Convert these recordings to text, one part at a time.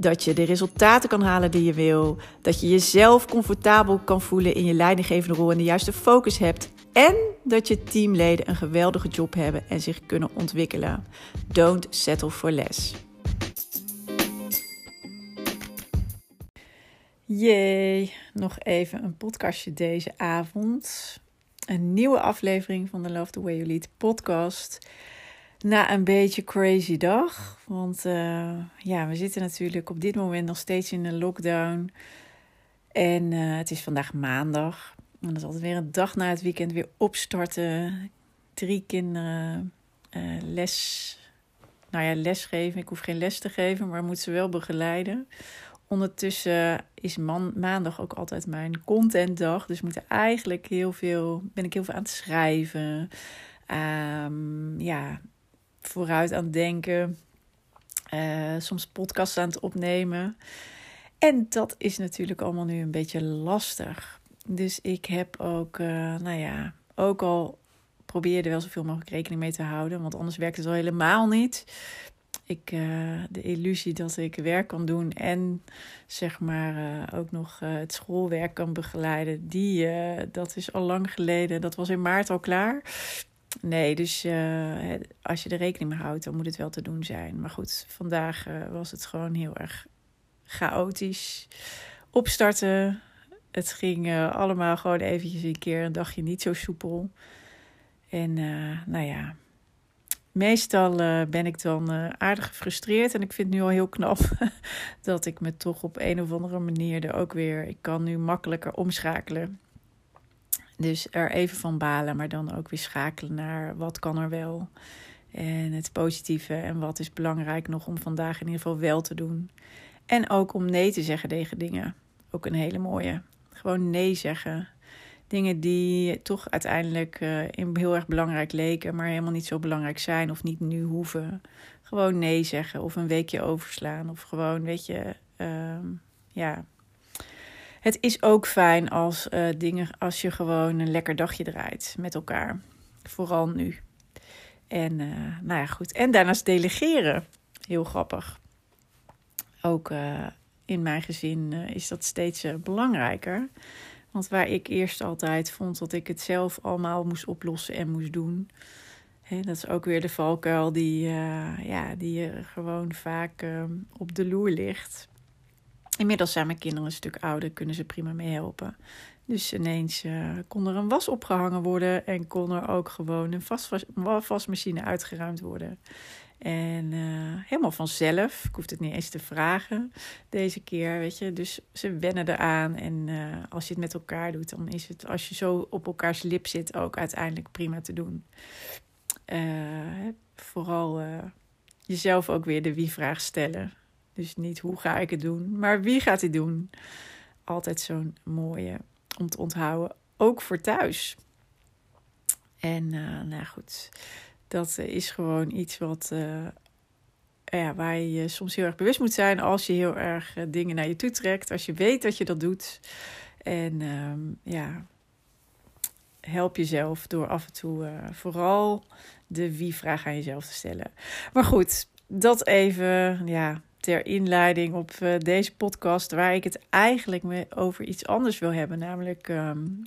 Dat je de resultaten kan halen die je wil. Dat je jezelf comfortabel kan voelen in je leidinggevende rol en de juiste focus hebt. En dat je teamleden een geweldige job hebben en zich kunnen ontwikkelen. Don't settle for less. Jee, nog even een podcastje deze avond. Een nieuwe aflevering van de Love the Way You Lead podcast. Na een beetje crazy dag. Want uh, ja, we zitten natuurlijk op dit moment nog steeds in een lockdown. En uh, het is vandaag maandag. En dat is altijd weer een dag na het weekend weer opstarten. Drie kinderen uh, les. Nou ja, lesgeven. Ik hoef geen les te geven, maar moet ze wel begeleiden Ondertussen is man, maandag ook altijd mijn contentdag. Dus moet eigenlijk heel veel, ben ik heel veel aan het schrijven. Um, ja, vooruit aan het denken. Uh, soms podcasts aan het opnemen. En dat is natuurlijk allemaal nu een beetje lastig. Dus ik heb ook, uh, nou ja, ook al probeerde wel zoveel mogelijk rekening mee te houden. Want anders werkt het al helemaal niet ik uh, de illusie dat ik werk kan doen en zeg maar ook nog het schoolwerk kan begeleiden, die, dat is al lang geleden. Dat was in maart al klaar. Nee, dus als je er rekening mee houdt, dan moet het wel te doen zijn. Maar goed, vandaag was het gewoon heel erg chaotisch. Opstarten. Het ging allemaal gewoon eventjes een keer een dagje niet zo soepel. En nou ja, meestal ben ik dan aardig gefrustreerd. En ik vind het nu al heel knap dat ik me toch op een of andere manier er ook weer. Ik kan nu makkelijker omschakelen. Dus er even van balen, maar dan ook weer schakelen naar wat kan er wel. En het positieve en wat is belangrijk nog om vandaag in ieder geval wel te doen. En ook om nee te zeggen tegen dingen. Ook een hele mooie. Gewoon nee zeggen dingen die toch uiteindelijk uh, heel erg belangrijk leken, maar helemaal niet zo belangrijk zijn of niet nu hoeven. Gewoon nee zeggen of een weekje overslaan of gewoon, weet je, uh, ja. Het is ook fijn als uh, dingen, als je gewoon een lekker dagje draait met elkaar. Vooral nu. En uh, nou ja, goed. En daarnaast delegeren. Heel grappig. Ook in mijn gezin is dat steeds belangrijker. Want waar ik eerst altijd vond dat ik het zelf allemaal moest oplossen en moest doen. Hè, dat is ook weer de valkuil die, ja, die gewoon vaak uh, op de loer ligt. Inmiddels zijn mijn kinderen een stuk ouder, kunnen ze prima mee helpen. Dus ineens uh, kon er een was opgehangen worden en kon er ook gewoon een wasmachine uitgeruimd worden. En uh, helemaal vanzelf. Ik hoefde het niet eens te vragen deze keer, weet je. Dus ze wennen eraan. En uh, als je het met elkaar doet, dan is het, als je zo op elkaars lip zit, ook uiteindelijk prima te doen. Vooral jezelf ook weer de wie-vraag stellen. Dus niet hoe ga ik het doen, maar wie gaat het doen? Altijd zo'n mooie om te onthouden, ook voor thuis. En nou goed dat is gewoon iets wat, uh, ja, waar je soms heel erg bewust moet zijn als je heel erg uh, dingen naar je toe trekt. Als je weet dat je dat doet. En um, ja, help jezelf door af en toe vooral de wie-vraag aan jezelf te stellen. Maar goed, dat even ja, ter inleiding op deze podcast, waar ik het eigenlijk me over iets anders wil hebben. Namelijk um,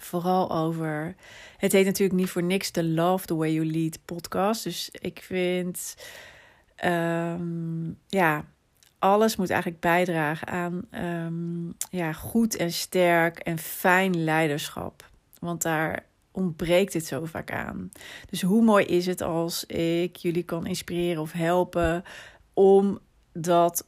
Vooral over. Het heet natuurlijk niet voor niks de Love the Way You Lead podcast. Dus ik vind. Um, ja, alles moet eigenlijk bijdragen aan um, ja, goed en sterk en fijn leiderschap. Want daar ontbreekt het zo vaak aan. Dus hoe mooi is het als ik jullie kan inspireren of helpen om dat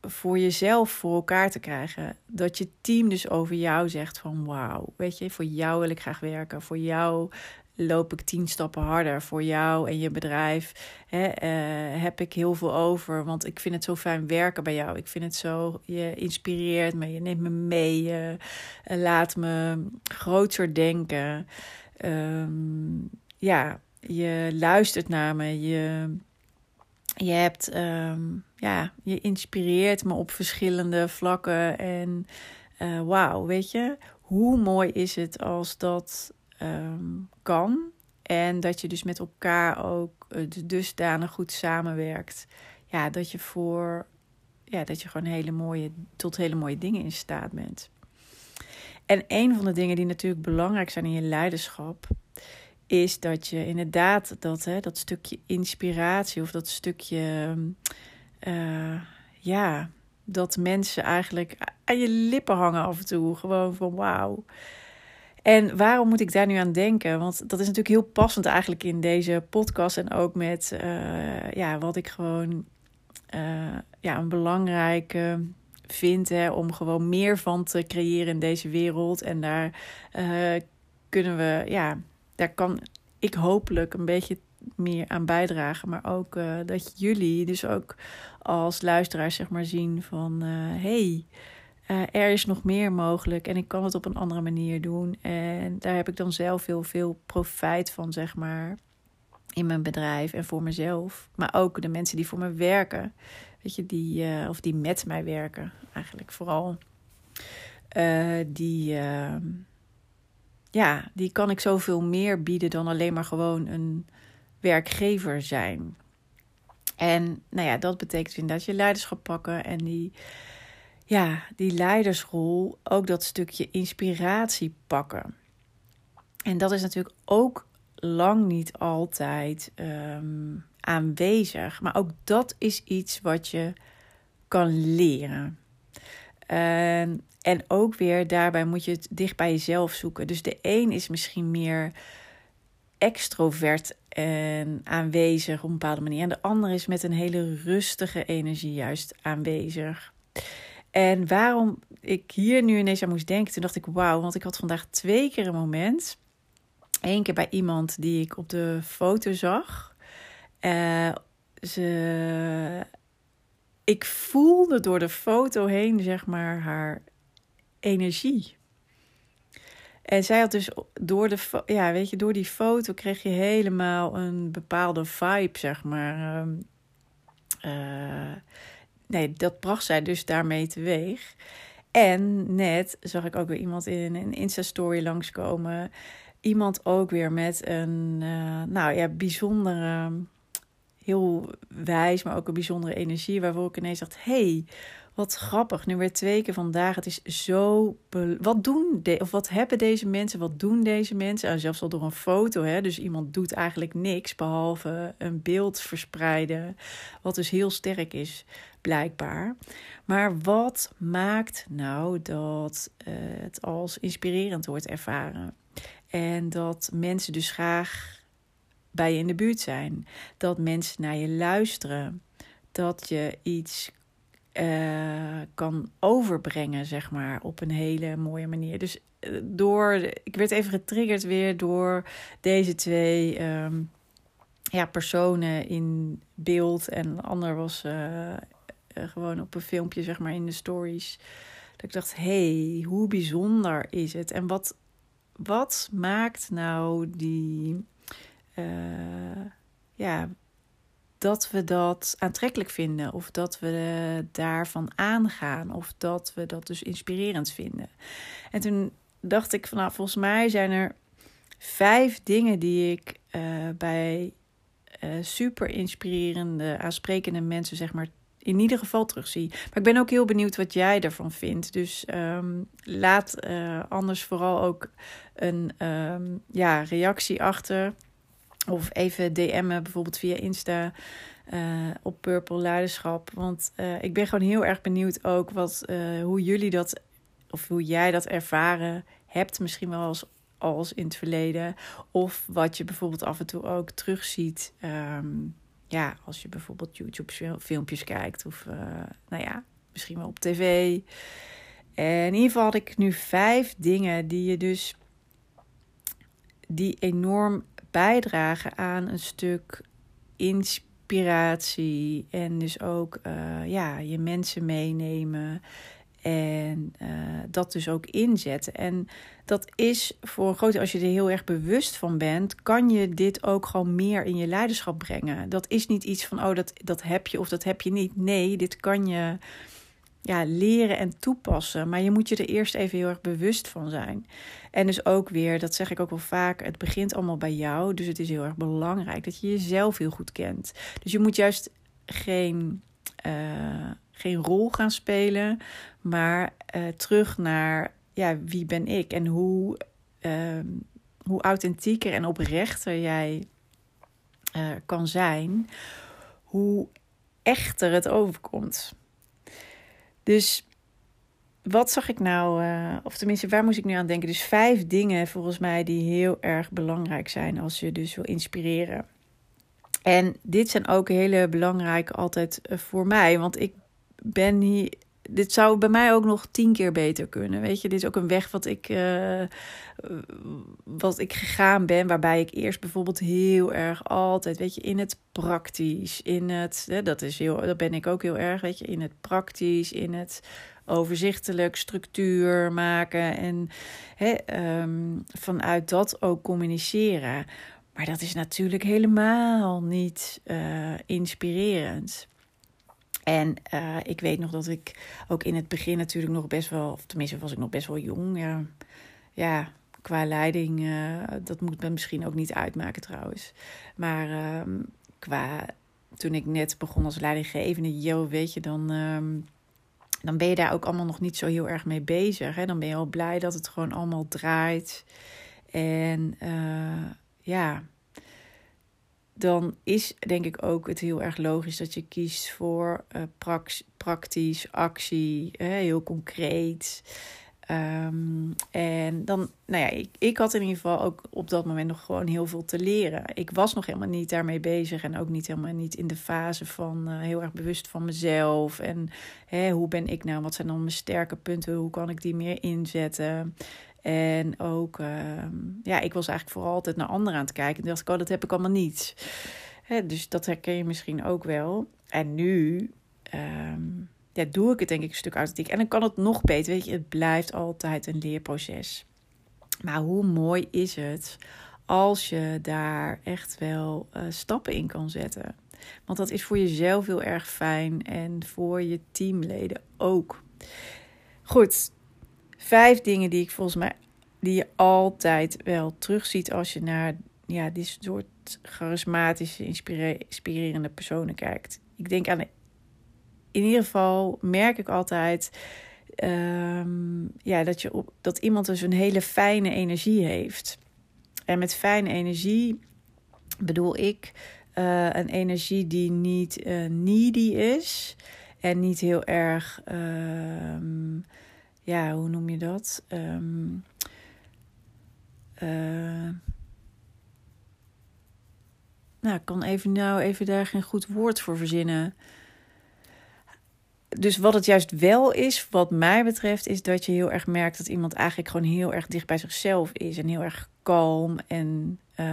voor jezelf voor elkaar te krijgen. Dat je team dus over jou zegt van wauw, weet je, voor jou wil ik graag werken. Voor jou loop ik tien stappen harder voor jou en je bedrijf. Hè, eh, heb ik heel veel over, want ik vind het zo fijn werken bij jou. Ik vind het zo, je inspireert me, je neemt me mee, je laat me groter denken. Ehm, ja, je luistert naar me, je, je hebt, ehm, ja, je inspireert me op verschillende vlakken. En uh, wauw, weet je, hoe mooi is het als dat ehm, kan. En dat je dus met elkaar ook uh, dusdanig goed samenwerkt. Ja, dat je voor, ja, dat je gewoon hele mooie, tot hele mooie dingen in staat bent. En een van de dingen die natuurlijk belangrijk zijn in je leiderschap, is dat je inderdaad dat, hè, dat stukje inspiratie of dat stukje, uh, ja, dat mensen eigenlijk aan je lippen hangen af en toe. Gewoon van wauw. En waarom moet ik daar nu aan denken? Want dat is natuurlijk heel passend eigenlijk in deze podcast en ook met uh, ja, wat ik gewoon uh, ja, een belangrijke vind hè, om gewoon meer van te creëren in deze wereld. En daar kunnen we, ja, daar kan ik hopelijk een beetje meer aan bijdragen. Maar ook uh, dat jullie dus ook als luisteraars zeg maar zien van... Uh, hey, uh, er is nog meer mogelijk en ik kan het op een andere manier doen. En daar heb ik dan zelf heel veel profijt van, zeg maar, in mijn bedrijf en voor mezelf. Maar ook de mensen die voor me werken, weet je, die, of die met mij werken, eigenlijk vooral. Die, ja, die kan ik zoveel meer bieden dan alleen maar gewoon een werkgever zijn. En nou ja, dat betekent inderdaad je leiderschap pakken en die ja, die leidersrol, ook dat stukje inspiratie pakken. En dat is natuurlijk ook lang niet altijd um, aanwezig. Maar ook dat is iets wat je kan leren. Um, en ook weer daarbij moet je het dicht bij jezelf zoeken. Dus de een is misschien meer extrovert en aanwezig op een bepaalde manier. En de ander is met een hele rustige energie juist aanwezig. En waarom ik hier nu ineens aan moest denken, toen dacht ik wauw, want ik had vandaag twee keer een moment. Eén keer bij iemand die ik op de foto zag. Uh, ze, ik voelde door de foto heen, zeg maar, haar energie. En zij had dus door de, ja, weet je, door die foto kreeg je helemaal een bepaalde vibe, zeg maar. Uh, nee, dat bracht zij dus daarmee teweeg. En net zag ik ook weer iemand in een Insta-story langskomen. Iemand ook weer met een, uh, nou ja, bijzondere, heel wijs, maar ook een bijzondere energie. Waarvoor ik ineens dacht: hey, wat grappig. Nu weer twee keer vandaag. Het is zo. Wat doen of wat hebben deze mensen? Wat doen deze mensen? En zelfs al door een foto. Hè? Dus iemand doet eigenlijk niks behalve een beeld verspreiden. Wat dus heel sterk is blijkbaar. Maar wat maakt nou dat uh, het als inspirerend wordt ervaren? En dat mensen dus graag bij je in de buurt zijn. Dat mensen naar je luisteren. Dat je iets uh, kan overbrengen, zeg maar, op een hele mooie manier. Dus uh, door, ik werd even getriggerd weer door deze twee um, ja, personen in beeld. En ander was eh, gewoon op een filmpje, zeg maar, in de stories. Dat ik dacht, hey, hoe bijzonder is het? En wat, wat maakt nou die... Ja, dat we dat aantrekkelijk vinden. Of dat we daarvan aangaan. Of dat we dat dus inspirerend vinden. En toen dacht ik van, nou, volgens mij zijn er vijf dingen die ik uh, bij uh, super inspirerende, aansprekende mensen, zeg maar, in ieder geval terugzie. Maar ik ben ook heel benieuwd wat jij ervan vindt. Dus um, laat uh, anders vooral ook een um, ja, reactie achter. Of even DM'en, bijvoorbeeld via Insta. Uh, op Purple Leiderschap. Want uh, ik ben gewoon heel erg benieuwd ook wat, hoe jullie dat, of hoe jij dat ervaren hebt. Misschien wel als, als in het verleden. Of wat je bijvoorbeeld af en toe ook terugziet. Um, ja, als je bijvoorbeeld YouTube-filmpjes kijkt of nou ja, misschien wel op tv. En in ieder geval had ik nu vijf dingen die je dus die enorm bijdragen aan een stuk inspiratie en dus ook uh, ja, je mensen meenemen en uh, dat dus ook inzetten. En dat is voor een groot als je er heel erg bewust van bent, kan je dit ook gewoon meer in je leiderschap brengen. Dat is niet iets van, oh, dat, dat heb je of dat heb je niet. Nee, dit kan je ja, leren en toepassen. Maar je moet je er eerst even heel erg bewust van zijn. En dus ook weer, dat zeg ik ook wel vaak, het begint allemaal bij jou. Dus het is heel erg belangrijk dat je jezelf heel goed kent. Dus je moet juist geen, uh, geen rol gaan spelen, maar uh, terug naar ja, wie ben ik en hoe, uh, hoe authentieker en oprechter jij uh, kan zijn, hoe echter het overkomt. Dus wat zag ik nou, uh, of tenminste, waar moest ik nu aan denken? Dus vijf dingen volgens mij die heel erg belangrijk zijn als je dus wil inspireren. En dit zijn ook hele belangrijke altijd voor mij, want ik ben hier. Dit zou bij mij ook nog tien keer beter kunnen. Weet je, dit is ook een weg wat ik, uh, wat ik gegaan ben. Waarbij ik eerst bijvoorbeeld heel erg altijd, weet je, in het praktisch, in het, hè, dat is heel, dat ben ik ook heel erg, weet je, in het praktisch, in het overzichtelijk structuur maken en hè, um, vanuit dat ook communiceren. Maar dat is natuurlijk helemaal niet uh, inspirerend. En uh, ik weet nog dat ik ook in het begin natuurlijk nog best wel, of tenminste was ik nog best wel jong. Ja, ja qua leiding, uh, dat moet me misschien ook niet uitmaken trouwens. Maar uh, qua, toen ik net begon als leidinggevende, yo, weet je, dan, um, dan ben je daar ook allemaal nog niet zo heel erg mee bezig. Hè? Dan ben je al blij dat het gewoon allemaal draait. En uh, ja, dan is denk ik ook het heel erg logisch dat je kiest voor uh, praktisch, actie, hè, heel concreet. Um, en dan, nou ja, ik, ik had in ieder geval ook op dat moment nog gewoon heel veel te leren. Ik was nog helemaal niet daarmee bezig en ook niet helemaal niet in de fase van uh, heel erg bewust van mezelf. En hè, hoe ben ik nou, wat zijn dan mijn sterke punten, hoe kan ik die meer inzetten? En ook, uh, ja, ik was eigenlijk vooral altijd naar anderen aan het kijken. En dacht ik, oh, dat heb ik allemaal niet. Hè, dus dat herken je misschien ook wel. En nu um, ja, doe ik het denk ik een stuk authentiek. En dan kan het nog beter. Weet je, het blijft altijd een leerproces. Maar hoe mooi is het als je daar echt wel uh, stappen in kan zetten? Want dat is voor jezelf heel erg fijn en voor je teamleden ook. Goed, vijf dingen die ik volgens mij die je altijd wel terugziet als je naar ja, dit soort charismatische, inspirerende personen kijkt. Ik denk aan de, in ieder geval merk ik altijd um, ja, dat, je dat iemand dus een hele fijne energie heeft. En met fijne energie bedoel ik uh, een energie die niet uh, needy is en niet heel erg. Uh, ja, hoe noem je dat? Um, uh, nou, ik kan even nou even daar geen goed woord voor verzinnen. Dus wat het juist wel is, wat mij betreft, is dat je heel erg merkt dat iemand eigenlijk gewoon heel erg dicht bij zichzelf is en heel erg kalm en uh,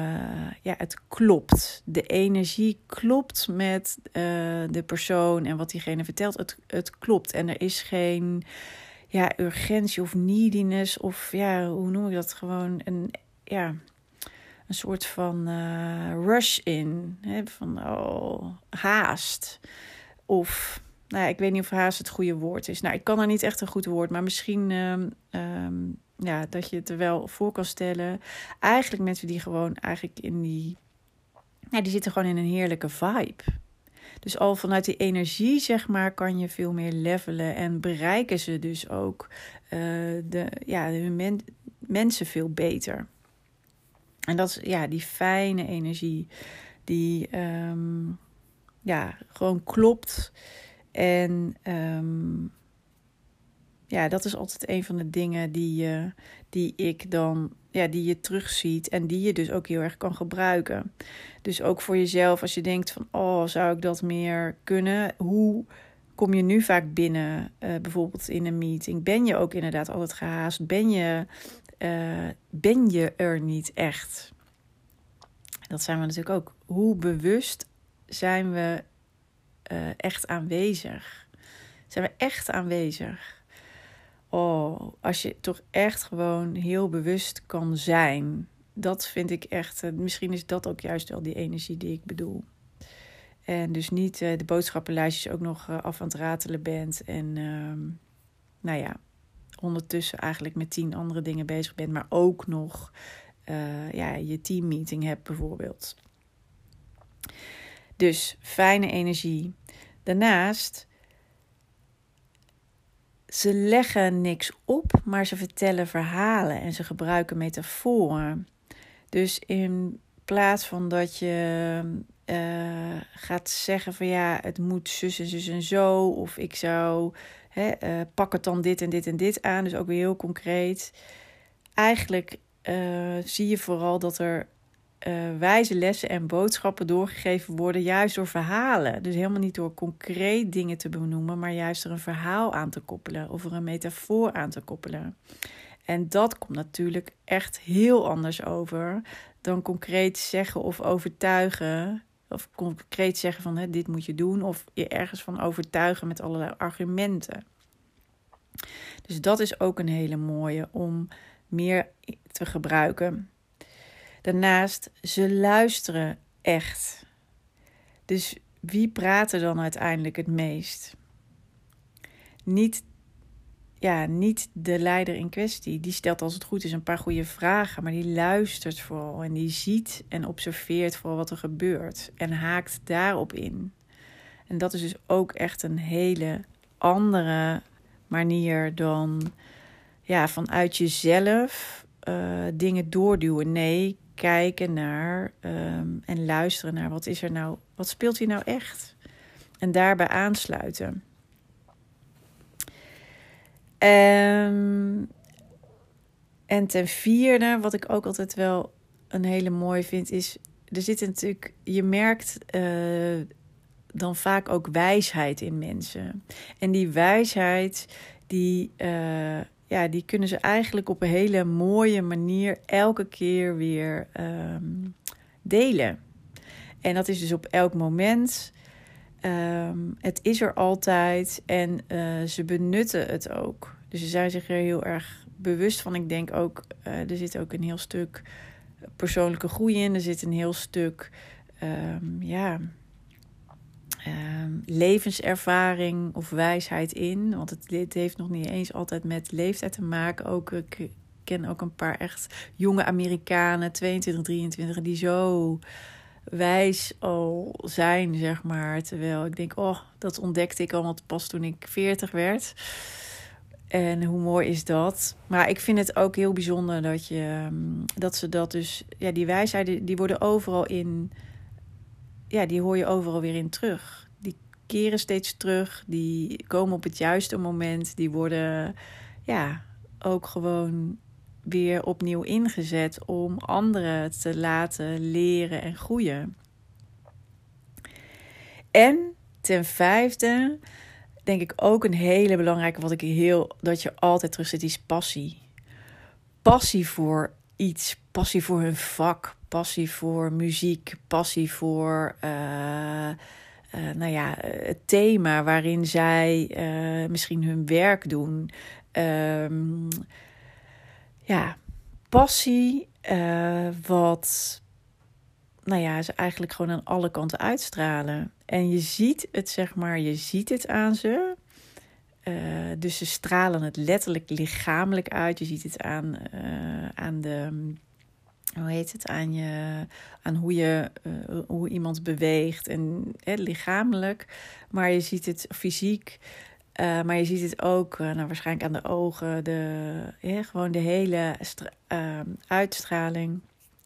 ja, het klopt. De energie klopt met uh, de persoon en wat diegene vertelt. Het, het klopt en er is geen ja, urgentie of neediness of ja, hoe noem ik dat? Gewoon een, ja, een soort van uh, rush in. Hè? Van oh, haast. Of, nou ik weet niet of haast het goede woord is. Nou, ik kan er niet echt een goed woord, maar misschien um, um, ja, dat je het er wel voor kan stellen. Eigenlijk mensen die gewoon eigenlijk in die. Ja, die zitten gewoon in een heerlijke vibe. Dus al vanuit die energie, zeg maar, kan je veel meer levelen en bereiken ze dus ook uh, de, ja, men, mensen veel beter. En dat is ja, die fijne energie die um, ja, gewoon klopt. En um, ja, dat is altijd een van de dingen die, uh, die ik dan, ja, die je terugziet en die je dus ook heel erg kan gebruiken. Dus ook voor jezelf, als je denkt van, oh, zou ik dat meer kunnen? Hoe kom je nu vaak binnen, uh, bijvoorbeeld in een meeting? Ben je ook inderdaad altijd gehaast? Ben je uh, ben je er niet echt. Dat zijn we natuurlijk ook. Hoe bewust zijn we uh, echt aanwezig? Zijn we echt aanwezig? Oh, als je toch echt gewoon heel bewust kan zijn. Dat vind ik echt. Uh, misschien is dat ook juist wel die energie die ik bedoel. En dus niet uh, de boodschappenlijstjes ook nog af aan het ratelen bent. En ehm, nou ja, ondertussen eigenlijk met tien andere dingen bezig bent, maar ook nog ja, je teammeeting hebt bijvoorbeeld. Dus fijne energie. Daarnaast, ze leggen niks op, maar ze vertellen verhalen en ze gebruiken metaforen. Dus in plaats van dat je uh, gaat zeggen van ja, het moet zus en zus en zo, of ik zou Hè, uh, pak het dan dit en dit en dit aan. Dus ook weer heel concreet. Eigenlijk uh, zie je vooral dat er uh, wijze lessen en boodschappen doorgegeven worden, juist door verhalen. Dus helemaal niet door concreet dingen te benoemen, maar juist er een verhaal aan te koppelen of er een metafoor aan te koppelen. En dat komt natuurlijk echt heel anders over dan concreet zeggen of overtuigen of concreet zeggen van hè, dit moet je doen, of je ergens van overtuigen met allerlei argumenten. Dus dat is ook een hele mooie om meer te gebruiken. Daarnaast, ze luisteren echt. Dus wie praat er dan uiteindelijk het meest? Niet ja, niet de leider in kwestie. Die stelt als het goed is een paar goede vragen, maar die luistert vooral en die ziet en observeert vooral wat er gebeurt en haakt daarop in. En dat is dus ook echt een hele andere manier dan ja, vanuit jezelf uh, dingen doorduwen. Nee, kijken naar um, en luisteren naar wat is er nou, wat speelt hier nou echt? En daarbij aansluiten. Um, en ten vierde, wat ik ook altijd wel een hele mooie vind, is er zit natuurlijk, je merkt uh, dan vaak ook wijsheid in mensen. En die wijsheid, die, uh, ja, die kunnen ze eigenlijk op een hele mooie manier elke keer weer um, delen. En dat is dus op elk moment. Um, het is er altijd en uh, ze benutten het ook. Dus ze zijn zich er heel erg bewust van. Ik denk ook, uh, er zit ook een heel stuk persoonlijke groei in. Er zit een heel stuk, um, ja, um, levenservaring of wijsheid in. Want het, het, heeft nog niet eens altijd met leeftijd te maken. Ook, ik ken ook een paar echt jonge Amerikanen, 22, 23, die zo wijs al zijn, zeg maar. Terwijl ik denk, oh, dat ontdekte ik al pas toen ik 40 werd. En hoe mooi is dat? Maar ik vind het ook heel bijzonder dat, je, ehm, dat ze dat dus... Ja, die wijsheid die worden overal in... Ja, die hoor je overal weer in terug. Die keren steeds terug. Die komen op het juiste moment. Die worden ja, ook gewoon weer opnieuw ingezet om anderen te laten leren en groeien. En ten vijfde denk ik ook een hele belangrijke, wat ik heel, dat je altijd terug zit, is passie. Passie voor iets, passie voor hun vak, passie voor muziek, passie voor, uh, uh, nou ja, het thema waarin zij uh, misschien hun werk doen. Um, ja, passie, wat, nou ja, ze eigenlijk gewoon aan alle kanten uitstralen. En je ziet het, zeg maar, je ziet het aan ze. Dus ze stralen het letterlijk lichamelijk uit. Je ziet het aan, aan de. Hoe heet het? Aan, je, aan hoe, je, uh, hoe iemand beweegt en lichamelijk. Maar je ziet het fysiek. Uh, maar je ziet het ook uh, nou, waarschijnlijk aan de ogen, de, ja, gewoon de hele uitstraling.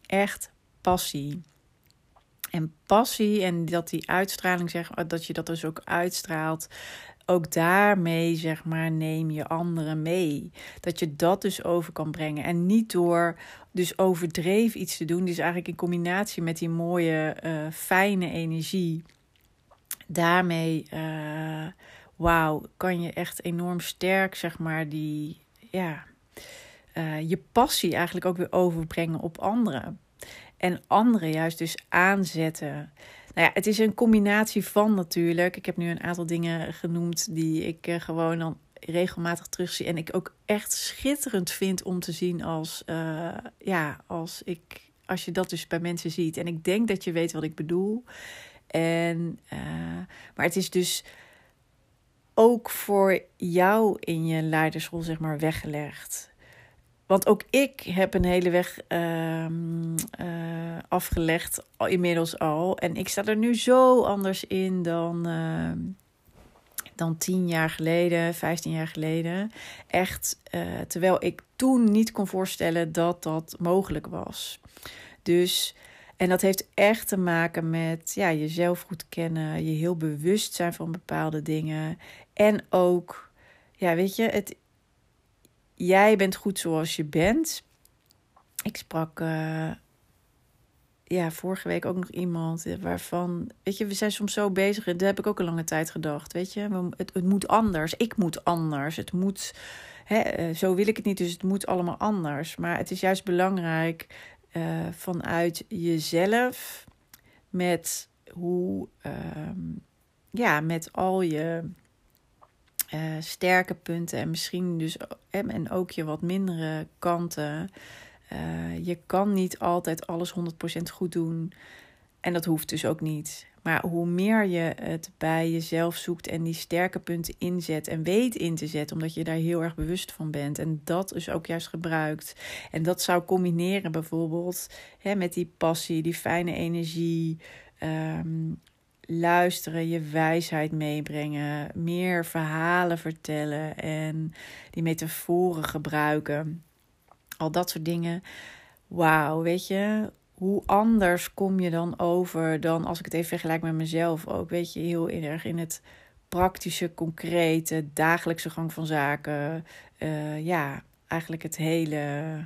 Echt passie. En passie en dat die uitstraling, zeg, dat je dat dus ook uitstraalt. Ook daarmee, zeg maar, neem je anderen mee. Dat je dat dus over kan brengen. En niet door dus overdreven iets te doen. Dus eigenlijk in combinatie met die mooie, fijne energie. Daarmee wauw, kan je echt enorm sterk, zeg maar, die, ja, uh, je passie eigenlijk ook weer overbrengen op anderen. En anderen juist dus aanzetten. Nou ja, het is een combinatie van natuurlijk. Ik heb nu een aantal dingen genoemd die ik uh, gewoon dan regelmatig terugzie. En ik ook echt schitterend vind om te zien als, uh, ja, als, ik, als je dat dus bij mensen ziet. En ik denk dat je weet wat ik bedoel. En, uh, maar het is dus ook voor jou in je leidersrol, zeg maar, weggelegd. Want ook ik heb een hele weg uh, uh, afgelegd, inmiddels al. En ik sta er nu zo anders in dan, uh, dan tien jaar geleden, vijftien jaar geleden. Echt, eh, terwijl ik toen niet kon voorstellen dat dat mogelijk was. Dus, en dat heeft echt te maken met ja, jezelf goed kennen, je heel bewust zijn van bepaalde dingen. En ook, ja, weet je, het, jij bent goed zoals je bent. Ik sprak uh, ja, vorige week ook nog iemand waarvan, weet je, we zijn soms zo bezig. Dat heb ik ook een lange tijd gedacht, weet je. Het, het moet anders. Ik moet anders. Het moet, hè, eh, zo wil ik het niet, dus het moet allemaal anders. Maar het is juist belangrijk vanuit jezelf met hoe, uh, ja, met al je uh, sterke punten en misschien dus en ook je wat mindere kanten. Uh, je kan niet altijd alles 100% goed doen. En dat hoeft dus ook niet. Maar hoe meer je het bij jezelf zoekt en die sterke punten inzet en weet in te zetten, omdat je daar heel erg bewust van bent en dat dus ook juist gebruikt. En dat zou combineren bijvoorbeeld hè, met die passie, die fijne energie, um, luisteren, je wijsheid meebrengen, meer verhalen vertellen en die metaforen gebruiken. Al dat soort dingen. Wauw, weet je, hoe anders kom je dan over dan als ik het even vergelijk met mezelf ook. Weet je, heel erg in het praktische, concrete, dagelijkse gang van zaken. Uh, ja, eigenlijk het hele.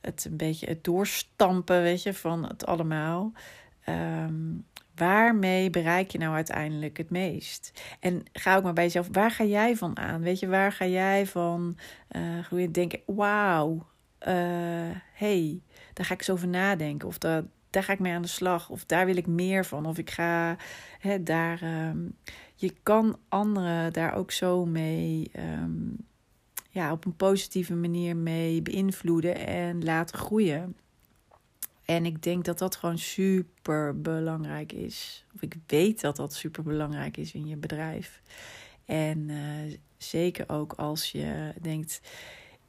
Het een beetje het doorstampen, weet je, van het allemaal. Um, Waarmee bereik je nou uiteindelijk het meest? En ga ook maar bij jezelf, waar ga jij van aan? Weet je, waar ga jij van uh, groeien? Denken, wauw, uh, hey, daar ga ik eens over nadenken. Of daar ga ik mee aan de slag. Of daar wil ik meer van. Of ik ga hè, daar. Um, je kan anderen daar ook zo mee. Um, ja, op een positieve manier mee beïnvloeden en laten groeien. En ik denk dat dat gewoon super belangrijk is. Of ik weet dat dat super belangrijk is in je bedrijf. En uh, zeker ook als je denkt: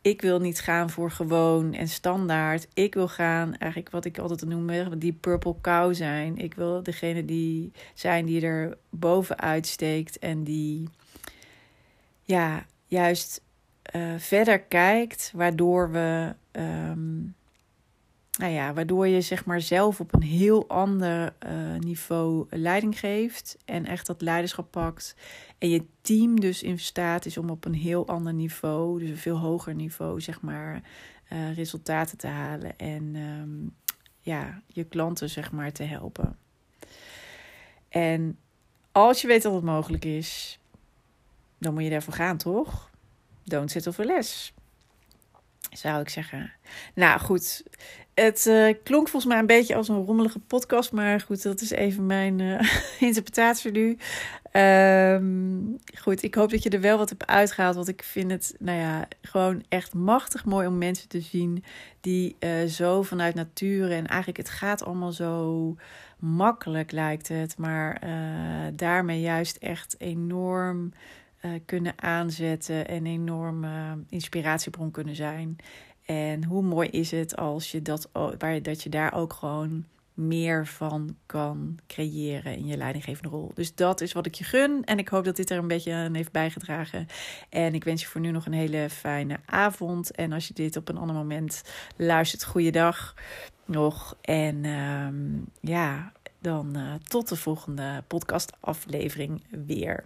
ik wil niet gaan voor gewoon en standaard. Ik wil gaan, eigenlijk wat ik altijd noem, die purple cow zijn. Ik wil degene die zijn die er bovenuit steekt en die ja, juist uh, verder kijkt, waardoor we. Um, nou ja, waardoor je zeg maar zelf op een heel ander uh, niveau leiding geeft en echt dat leiderschap pakt. En je team dus in staat is om op een heel ander niveau, dus een veel hoger niveau, zeg maar, uh, resultaten te halen en um, ja, je klanten zeg maar te helpen. En als je weet dat het mogelijk is, dan moet je daarvoor gaan, toch? Don't settle for less zou ik zeggen. Nou goed, het uh, klonk volgens mij een beetje als een rommelige podcast, maar goed, dat is even mijn uh, interpretatie nu. Um, goed, ik hoop dat je er wel wat hebt uitgehaald, want ik vind het, nou ja, gewoon echt machtig mooi om mensen te zien die uh, zo vanuit nature en eigenlijk het gaat allemaal zo makkelijk lijkt het, maar daarmee juist echt enorm kunnen aanzetten en enorme inspiratiebron kunnen zijn. En hoe mooi is het als je dat, waar, dat je daar ook gewoon meer van kan creëren in je leidinggevende rol. Dus dat is wat ik je gun. En ik hoop dat dit er een beetje aan heeft bijgedragen. En ik wens je voor nu nog een hele fijne avond. En als je dit op een ander moment luistert, goede dag nog. En um, ja, dan uh, tot de volgende podcastaflevering weer.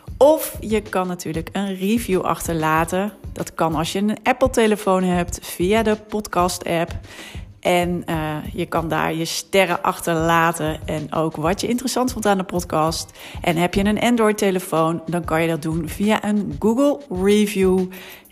Of je kan natuurlijk een review achterlaten. Dat kan als je een Apple-telefoon hebt via de podcast-app. En uh, je kan daar je sterren achterlaten en ook wat je interessant vond aan de podcast. En heb je een Android-telefoon, dan kan je dat doen via een Google Review.